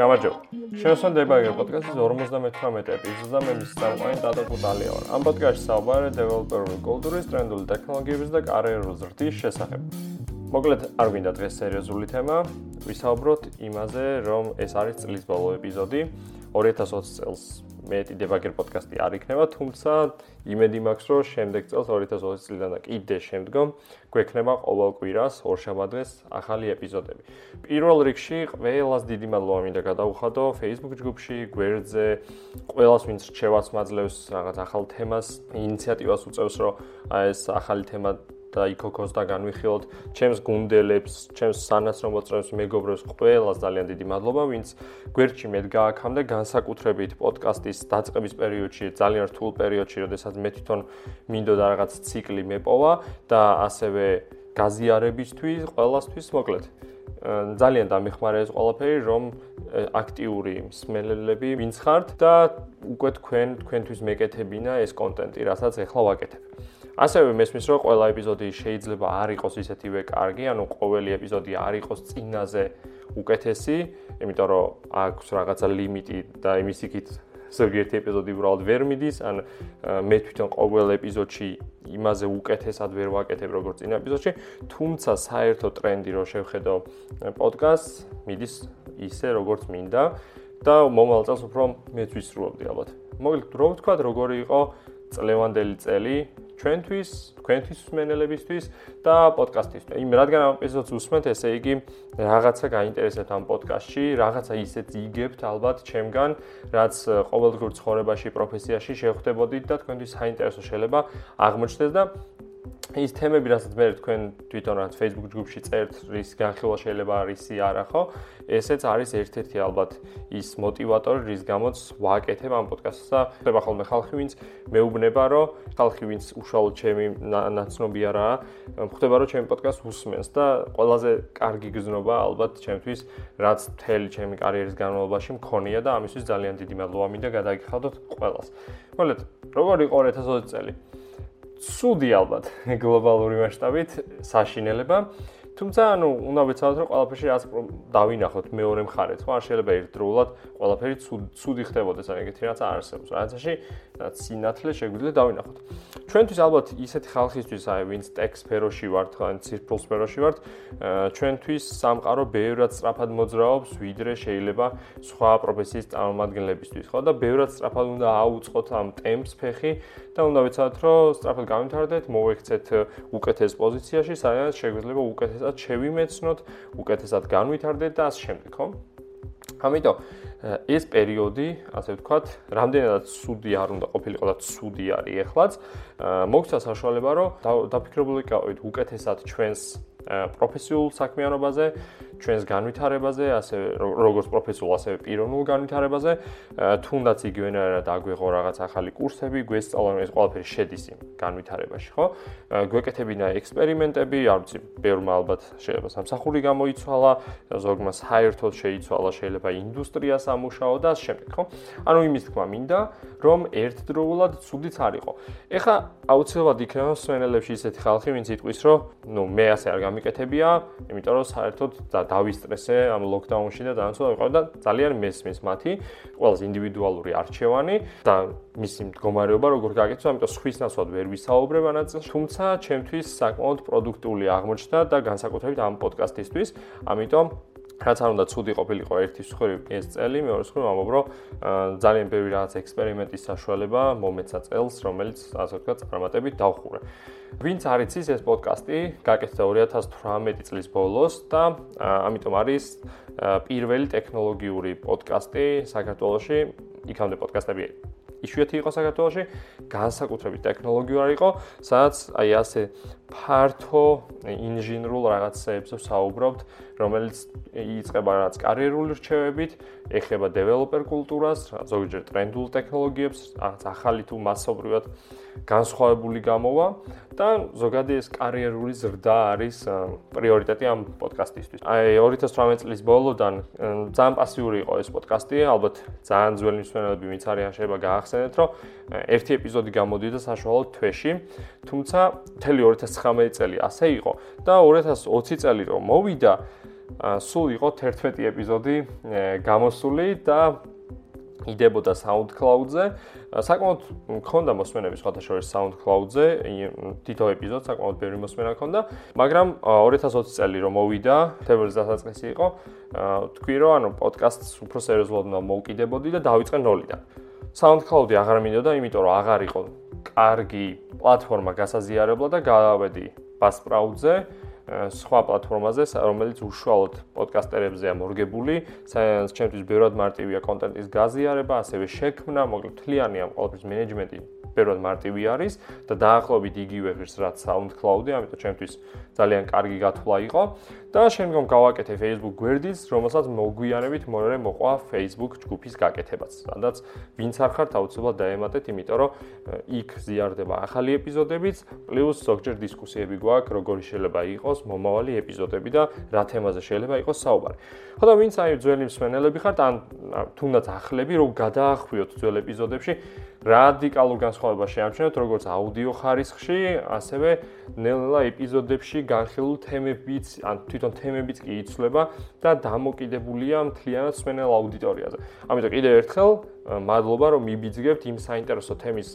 გამარჯობა. შევსვან დებაგერ პოდკასტის 58 ეპიზოდს და მე მის წამყვანი დატო კუტალია ვარ. ამ პოდკასტში საუბარია დეველოპერული კულტურის, ტრენდული ტექნოლოგიების და კარიერული ზრდის შესახებ. მოკლედ, არ გვინდა დღეს სერიოზული თემა, ვისაუბროთ იმაზე, რომ ეს არის წლის ბოლო ეპიზოდი 2020 წელს. მეტი დებაგერ პოდკასტი არ იქნება, თუმცა იმედი მაქვს, რომ შემდეგ წელს 2020 წლიდან და კიდე შემდგომ გვექნება ყოველ კვირას ორშაბათს ახალი ეპიზოდები. პირველ რიგში ყველას დიდი მადლობა მინდა გადაუხადო Facebook ჯგუფში, გვერდზე, ყველას ვინც რჩევას მაძლევს რაღაც ახალ თემას, ინიციატივას უწევს, რომ ეს ახალი თემა და იქოქოს და განვიხილოთ ჩემს გუნდელებს, ჩემს სანაცნობ მოწრებს, მეგობრებს, ყველას ძალიან დიდი მადლობა, ვინც გვერდში მე დგააქამდე განსაკუთრებით პოდკასტის დაწყების პერიოდში, ძალიან რთულ პერიოდში, როდესაც მე თვითონ მინდოდა რაღაც ციკლი მეპოვა და ასევე გაზიარებისთვის, ყველასთვის მოკლედ. ძალიან დამეხმარა ეს ყველაფერი, რომ აქტიური მსმელელები ვინც ხართ და უკვე თქვენ თქვენთვის მეკეთებინა ეს კონტენტი, რასაც ახლა ვაკეთებ. ასევე მესმის რომ ყველა ეპიზოდი შეიძლება არ იყოს ისეთივე კარგი, ანუ ყოველი ეპიზოდი არ იყოს წინაზე უკეთესი, იმიტომ რომ აქვს რაღაცა ლიმიტი და იმის იქით ზოგიერთი ეპიზოდი უბრალოდ ვერ მიდის, ან მე თვითონ ყოველ ეპიზოდში იმაზე უკეთესად ვერ ვაკეთებ როგორც წინა ეპიზოდში, თუმცა საერთო ტრენდი რო შევხედო პოდკასტს, მიდის ისე როგორც მინდა და მომავალ წელს უფრო მეც ვისრულობდი ალბათ. მოკლედ რო ვთქვა, როგორი იყო წლევანდელი წელი ჩვენთვის, თქვენთვის მსმენელებისთვის და პოდკასტისთვის. იმ რადგან ამ ეპიზოდს უსმენთ, ესე იგი რაღაცა გაინტერესებთ ამ პოდკასტში, რაღაცა ისეთ იგებთ ალბათ ჩემგან, რაც ყოველდღიურ ცხოვრებაში, პროფესიაში შეხვდებოდით და თქვენთვის საინტერესო შეიძლება აღმოჩნდეს და ის თემები, რასაც მე თქვენ თვითონ რაც Facebook ჯგუფში წერთ, რის განხილვა შეიძლება რისი არა, ხო? ესეც არის ერთ-ერთი ალბათ ის мотиваტორი, რის გამოც ვაკეთებ ამ პოდკასტს და ხდება ხოლმე ხალხი, ვინც მეუბნება, რომ ხალხი, ვინც უშუალოდ ჩემი ნაცნობი არაა, ხვდება, რომ ჩემი პოდკასტს უსმენს და ყველაზე კარგი გზნობა ალბათ ჩემთვის, რაც მთელი ჩემი კარიერის განმავლობაში მქონია და ამისთვის ძალიან დიდი მადლობა მინდა გადაგიხადოთ ყველას. მოკლედ, როგორ იყო 2020 წელი? ცუდი ალბათ გლობალური მასშტაბით საშინელება. თუმცა ანუ უნდა ვეცადოთ რომ ყველაფერში რაც დავინახოთ მეორე მხარეთ, ხო არ შეიძლება ერთდროულად ყველაფერი ცუდი ხდებოდეს, ან ეგეთი რაც არ არსებობს. რაღაცაში სინათლე შეგვიძლია დავინახოთ. ჩვენთვის ალბათ ისეთი ხალხისთვის, აი ვინც ტექ სფეროში ვართ, ან ციფრულ სფეროში ვართ, ჩვენთვის სამყარო ბევრად სწრაფად მოძრაობს, ვიდრე შეიძლება სხვა პროფესიის წარმომადგენლებისთვის, ხო და ბევრად სწრაფად უნდა აუწყოთ ამ ტემპს ფეხი და უნდა ვეცადოთ რომ სწრაფად გამიმთავრდეთ, მოვექცეთ უკეთეს პოზიციაში, სადაც შეგვიძლია უკეთესად უკეთესად შევიმეცნოთ, უკეთესად განვითარდეთ და ასე შემდეგ, ხო? ამიტომ ეს პერიოდი, ასე ვთქვათ, რამდენადაც სუდი არ უნდა ყოფილიყო და სუდი არის ეხლაც, მოგცა საშუალება, რომ დაფიქრებული იყავით უკეთესად ჩვენს პროფესიულ საქმიანობაზე, ჩვენს განვითარებაზე, ასე როგორც პროფესიულ, ასევე პიროვნულ განვითარებაზე, თუნდაც იგივენაირად აგვეღო რაღაც ახალი კურსები, გვესწავლა ეს ყველაფერი შედის იმ განვითარებაში, ხო? გვეკეთებინა ექსპერიმენტები, არ ვიცი, ბევრმა ალბათ შეიძლება სამსახური გამოიცვალა, ზოგმა საერთოდ შეიცვალა, შეიძლება ინდუსტრიას ამუშაო და ასე შემდეგ, ხო? ანუ იმის თქმა მინდა, რომ ერთდროულად ცუდიც არ იყო. ეხა აუცილებლად იქნება სვენელებში ისეთი ხალხი, ვინც იტყვის, რომ ნუ მე ასე არ გამიკეთებია, იმიტომ რომ საერთოდ დავისტრესე ამ ლოკდაუნში და დაანცოდა ვიყავ და ძალიან მესმის მათი ყველას ინდივიდუალური არჩევანი და მისი მდგომარეობა როგორ გაკეთოს, ამიტომ სხვის ნაცვლად ვერ ვისაუბრებ ამ ნაწილში, თუმცა ჩემთვის საკმაოდ პროდუქტიული აღმოჩნდა და განსაკუთრებით ამ პოდკასტისთვის, ამიტომ რაც არ უნდა ცუდი ყოფილიყო ერთი მსხვილი ეს წელი, მეორე მსხვილი ამბობ, რომ ძალიან ბევრი რაღაც ექსპერიმენტის საშუალება მომეცა წელს, რომელიც ასე ვთქვათ, წარმატებით დავხურე. ვინც არ იცის ეს პოდკასტი, გაკეთდა 2018 წლის ბოლოს და ამიტომ არის პირველი ტექნოლოგიური პოდკასტი საქართველოში. იქამდე პოდკასტები იშვიათი იყო საქართველოში, განსაკუთრებით ტექნოლოგიური იყო, სადაც აი ასე ფართო ინჟინერულ რაღაცებზე საუბრობთ, რომელიც იწყება რაც კარიერული რჩევებით, ეხება დეველოპერ კულტურას, ზოგჯერ ტრენდულ ტექნოლოგიებს, რაღაც ახალი თუ მასობრივად განსხვავებული გამოვა და ზოგადად ეს კარიერული ზრდა არის პრიორიტეტი ამ პოდკასტისთვის. აი 2018 წლის ბოლოდან ძალიან პასიური იყო ეს პოდკასტი, ალბათ ძალიან ძველი მსმენელები ვინც არიან შეიძლება გაახსენეთ, რომ ერთი ეპიზოდი გამოდიოდა საშუალო თვეში, თუმცა მთელი 2019 წელი ასე იყო და 2020 წელი რომ მოვიდა, სულ იყო 11 ეპიზოდი გამოსული და იდებოდა SoundCloud-ზე. საკმაოდ მქონდა მოსმენები სხვათა შორის SoundCloud-ზე, თითო ეპიზოდს საკმაოდ ბევრი მოსმენა ჰქონდა, მაგრამ 2020 წელი რომ მოვიდა, თებერვლის დასაწყისი იყო, თქვი რომ ანუ პოდკასტს უფრო სერიოზულად უნდა მოვკიდებოდი და დავიწყე ნოლიდან. SoundCloud-ი აღარ მინდოდა, იმიტომ რომ აღარ იყო კარგი პლატფორმა გასაზიარებლად და გავავედი Buzzsprout-ზე. სხვა პლატფორმაზე, რომელიც უშუალოდ პოდკასტერებზეა მორგებული, საერთოდ ჩემთვის ბევრად მარტივია კონტენტის გაზიარება, ასევე შექმნა, მოკლედ თლიანი ამ ყოველთვის მენეჯმენტი ბევრად მარტივი არის და დაახლოებით იგივე ღირს რაც SoundCloud-ი, ამიტომ ჩემთვის ძალიან კარგი გათვლა იყო და შემდგომ გავაკეთე Facebook გვერდიც, რომელსაც მოგვიანებით მეორე მოყვა Facebook ჯგუფის გაკეთებაც. სადაც ვინც არ ხართ აუცილებლად დაემატეთ, იმიტომ რომ იქ ზიარდება ახალი ეპიზოდებიც, პლუს ზოგჯერ დისკუსიები გვაქვს, როგორი შეიძლება იყოს მომავალი ეპიზოდები და რა თემაზე შეიძლება იყოს საუბარი. ხო და ვინც აი ძველი მსმენელები ხართ, ან თუნდაც ახლები, რომ გადაახვიოთ ძველ ეპიზოდებში რადიკალურ განსხვავებას შეამჩნევთ როგორც აუდიო ხარისხში, ასევე ნელ-ნელა ეპიზოდებში განხილულ თემებიც, ან თვითონ თემებიც კი იცვლება და დამოკიდებულია მთლიანად სმენელ აუდიტორიაზე. ამიტომ კიდევ ერთხელ მადლობა რომ მიბიძგებთ იმ საინტერესო თემის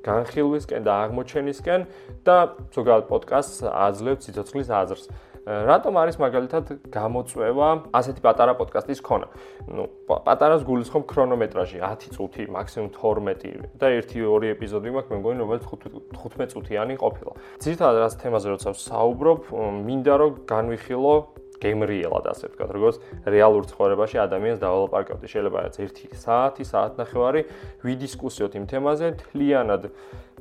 განხილვისკენ და აღმოჩენისკენ და ზოგადად პოდკასტს აძლევთ ციცოცხლის აზრს. რატომ არის მაგალითად გამოწვევა ასეთი პატარა პოდკასტის ქონა? ნუ პატარას გულისხმობ ქრონომეტრაჟი 10 წუთი, მაქსიმუმ 12 და 1-2 ეპიზოდი მაქვს, მე მგონი რომელიც 15 წუთიანი ყოფილა. ძირითადად რას თემაზე როცა საუბრობ, მინდა რომ განვიხილო გემრიელად ასე ვთქვათ, როგორც რეალურ ცხოვრებაში ადამიანს დავალაპარაკებდი. შეიძლება რაც 1 საათი, საათნახევარი ვიდისკუსიოთ იმ თემაზე, თლიანად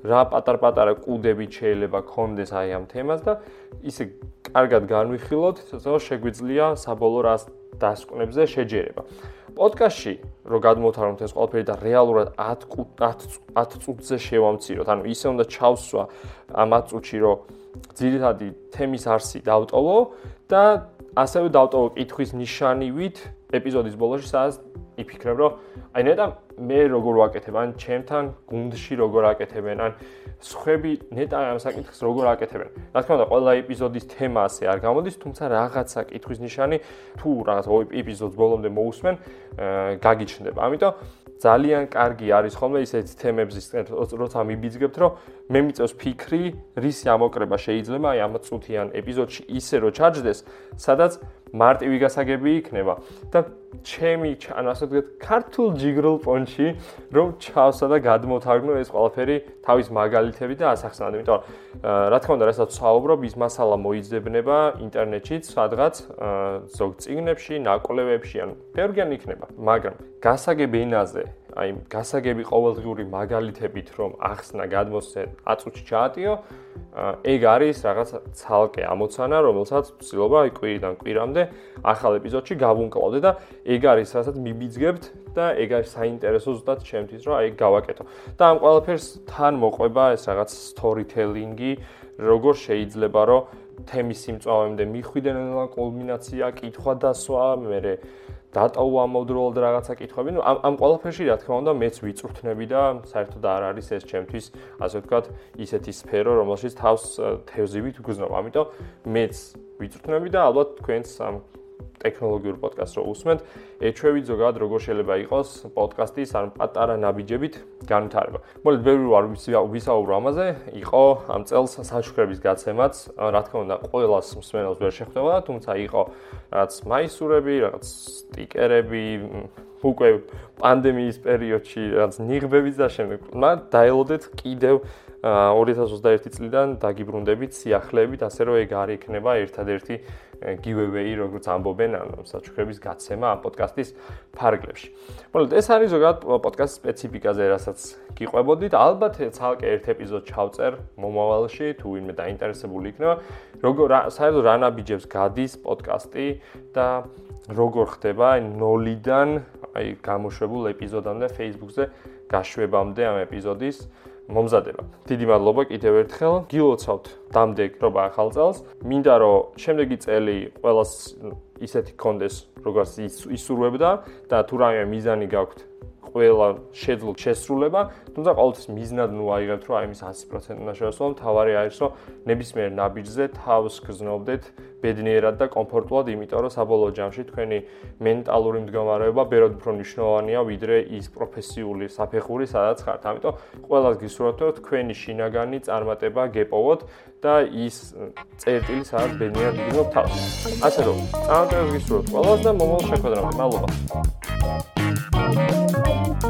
რა პატარ-პატარა კუდები შეიძლება კონდეს აი ამ თემას და ისე კარგად განვიხილოთ, რომ შეგვიძლია საბოლოო რას დასკვნებზე შეჯერება. პოდკასტში რო გადმოთავროთ ეს ყველაფერი და რეალურად 10 10 წუთზე შევამციროთ, ანუ ისე უნდა ჩავსვა ამ 10 წუთში, რომ ძირითადი თემის არსი დავტოვო და ასევე დავტოვო კითხვის ნიშანივით ეპიზოდის ბოლოში, სადაც იფიქრებ, რომ აი ნეტა მე როგორ ვაკეთებ, ან ჩემთან გუნდში როგორ აკეთებენ, ან სხვები ნეტა ამ საკითხს როგორ აკეთებენ. რა თქმა უნდა, ყველა ეპიზოდის თემა ასე არ გამოდის, თუმცა რაღაცა კითხვის ნიშანი თუ რაღაც ეპიზოდს ბოლომდე მოусმენ, გაგიჩნდება. ამიტომ ძალიან კარგი არის ხოლმე ისეთი თემების როცა მიბიძგებთ, რომ მე მიწევს ფიქრი, რის ამოკრება შეიძლება აი ამ წუთიან ეპიზოდში ისე რომ ჩაჯდეს, სადაც მარტივი გასაგები იქნება. და ჩემი ანუ ასე ვთქვათ ქართულ ჯიგრულ პონჩი რომ ჩავსა და გადმოთარგმნო ეს ყველაფერი თავის მაგალითები და ასახსნად. იმიტომ რა თქმა უნდა რასაც საუბრობ ის მასალა მოიძებნება ინტერნეტშიც სადღაც ზოგ წიგნებში ნაკლებებში ან ფერგენ იქნება. მაგრამ გასაგები ენაზე აი გასაგები ყოველდღიური მაგალითებით რომ ახსნა გადმოსცე აწუჩი ჩაატიო ეგ არის რაღაც ცალკე ამოცანა რომელსაც ვცდილობა აი კვირიდან კვირამდე ახალ ეპიზოდში გავუნკლავდე და ეგ არის რასაც მიბიძგებთ და ეგ არის საინტერესო ზუსტად ჩემთვის რომ აი გავაკეთო. და ამ ყველაფერს თან მოყვება ეს რაღაც storytelling-ი როგორ შეიძლება რომ თემის სიმწავემდე მიხვიდენ კულმინაცია კითხვა დასვა მე დატოვა ამავდროულად რაღაცა კითხვები. ნუ ამ ამ ყველაფერში რა თქმა უნდა მეც ვიწვრთნები და საერთოდ არ არის ეს ჩემთვის ასე ვთქვათ ისეთი სფერო, რომელშიც თავს თევზივით ვგზნობ. ამიტომ მეც ვიწვრთნები და ალბათ თქვენს ამ ტექნოლოგიურ პოდკასტს რო უსმენთ, ეჩვევით ზოგადად როგორ შეიძლება იყოს პოდკასტის ან პატარა ნაბიჯებით განვითარება. მოლეთ ბევრი ვარ ვისაუბრო ამაზე, იყო ამ წელს საშუქრების გაცემაც, რა თქმა უნდა, ყოველას მსმენელს ვერ შეხვდება, თუმცა იყო რაც მაისურები, რაც სტიკერები, უკვე პანდემიის პერიოდში რაც ნიღბებიც და შემდეგ. მაგრამ დაელოდეთ კიდევ 2021 წლიდან დაგიბრუნდებით სიახლეებით, ასე რომ ეგ არ იქნება ერთადერთი giveaway, როგორც ამბობენ, ანუ საჩუქრების გაცემა ამ პოდკასტის ფარგლებში. მოგეთ, ეს არის ზოგადად პოდკასტის სპეციფიკაზე, რასაც გიყვებოდით. ალბათ ცალკე ერთ ეპიზოდს ჩავწერ მომავალში, თუ ვინმე დაინტერესებული იქნება, როგორ საერთოდ რა ნაბიჯებს გადის პოდკასტი და როგორ ხდება აი ნოლიდან აი გამოშვებულ ეპიზოდამდე Facebook-ზე გაშვებამდე ამ ეპიზოდის მომზადება. დიდი მადლობა კიდევ ერთხელ. გილოცავთ დამდეგ რობა ახალ წელს. მინდა რომ შემდეგი წელი ყოველას ისეთი კონდეს, როგორც ისურვებდა და თუ რაიმე მიზანი გაქვთ ყველა შეძლო შესრულება, თუმცა ყოველთვის მიზნად ნუ აიღებთ, რომ აი მის 100% უნდა შევასრულოთ, თავარი არის, რომ ნებისმიერ ნაბიჯზე თავს გზნობდეთ ბედნიერად და კომფორტულად, იმიტომ რომ საბოლოო ჯამში თქვენი მენტალური მდგომარეობა ბევრად უფრო მნიშვნელოვანია, ვიდრე ის პროფესიული საფეხური, სადაც ხართ. ამიტომ ყველას გისურვებთ, რომ თქვენი შინაგანი წარმატება გეპოვოთ და ის წერტილი სადაც ბედნიერად იგნოთ თავს. ასე რომ, წარმატებას გისურვებთ ყველას და მომავალ შეხვედრამდე. მადლობა. Thank you. Bye.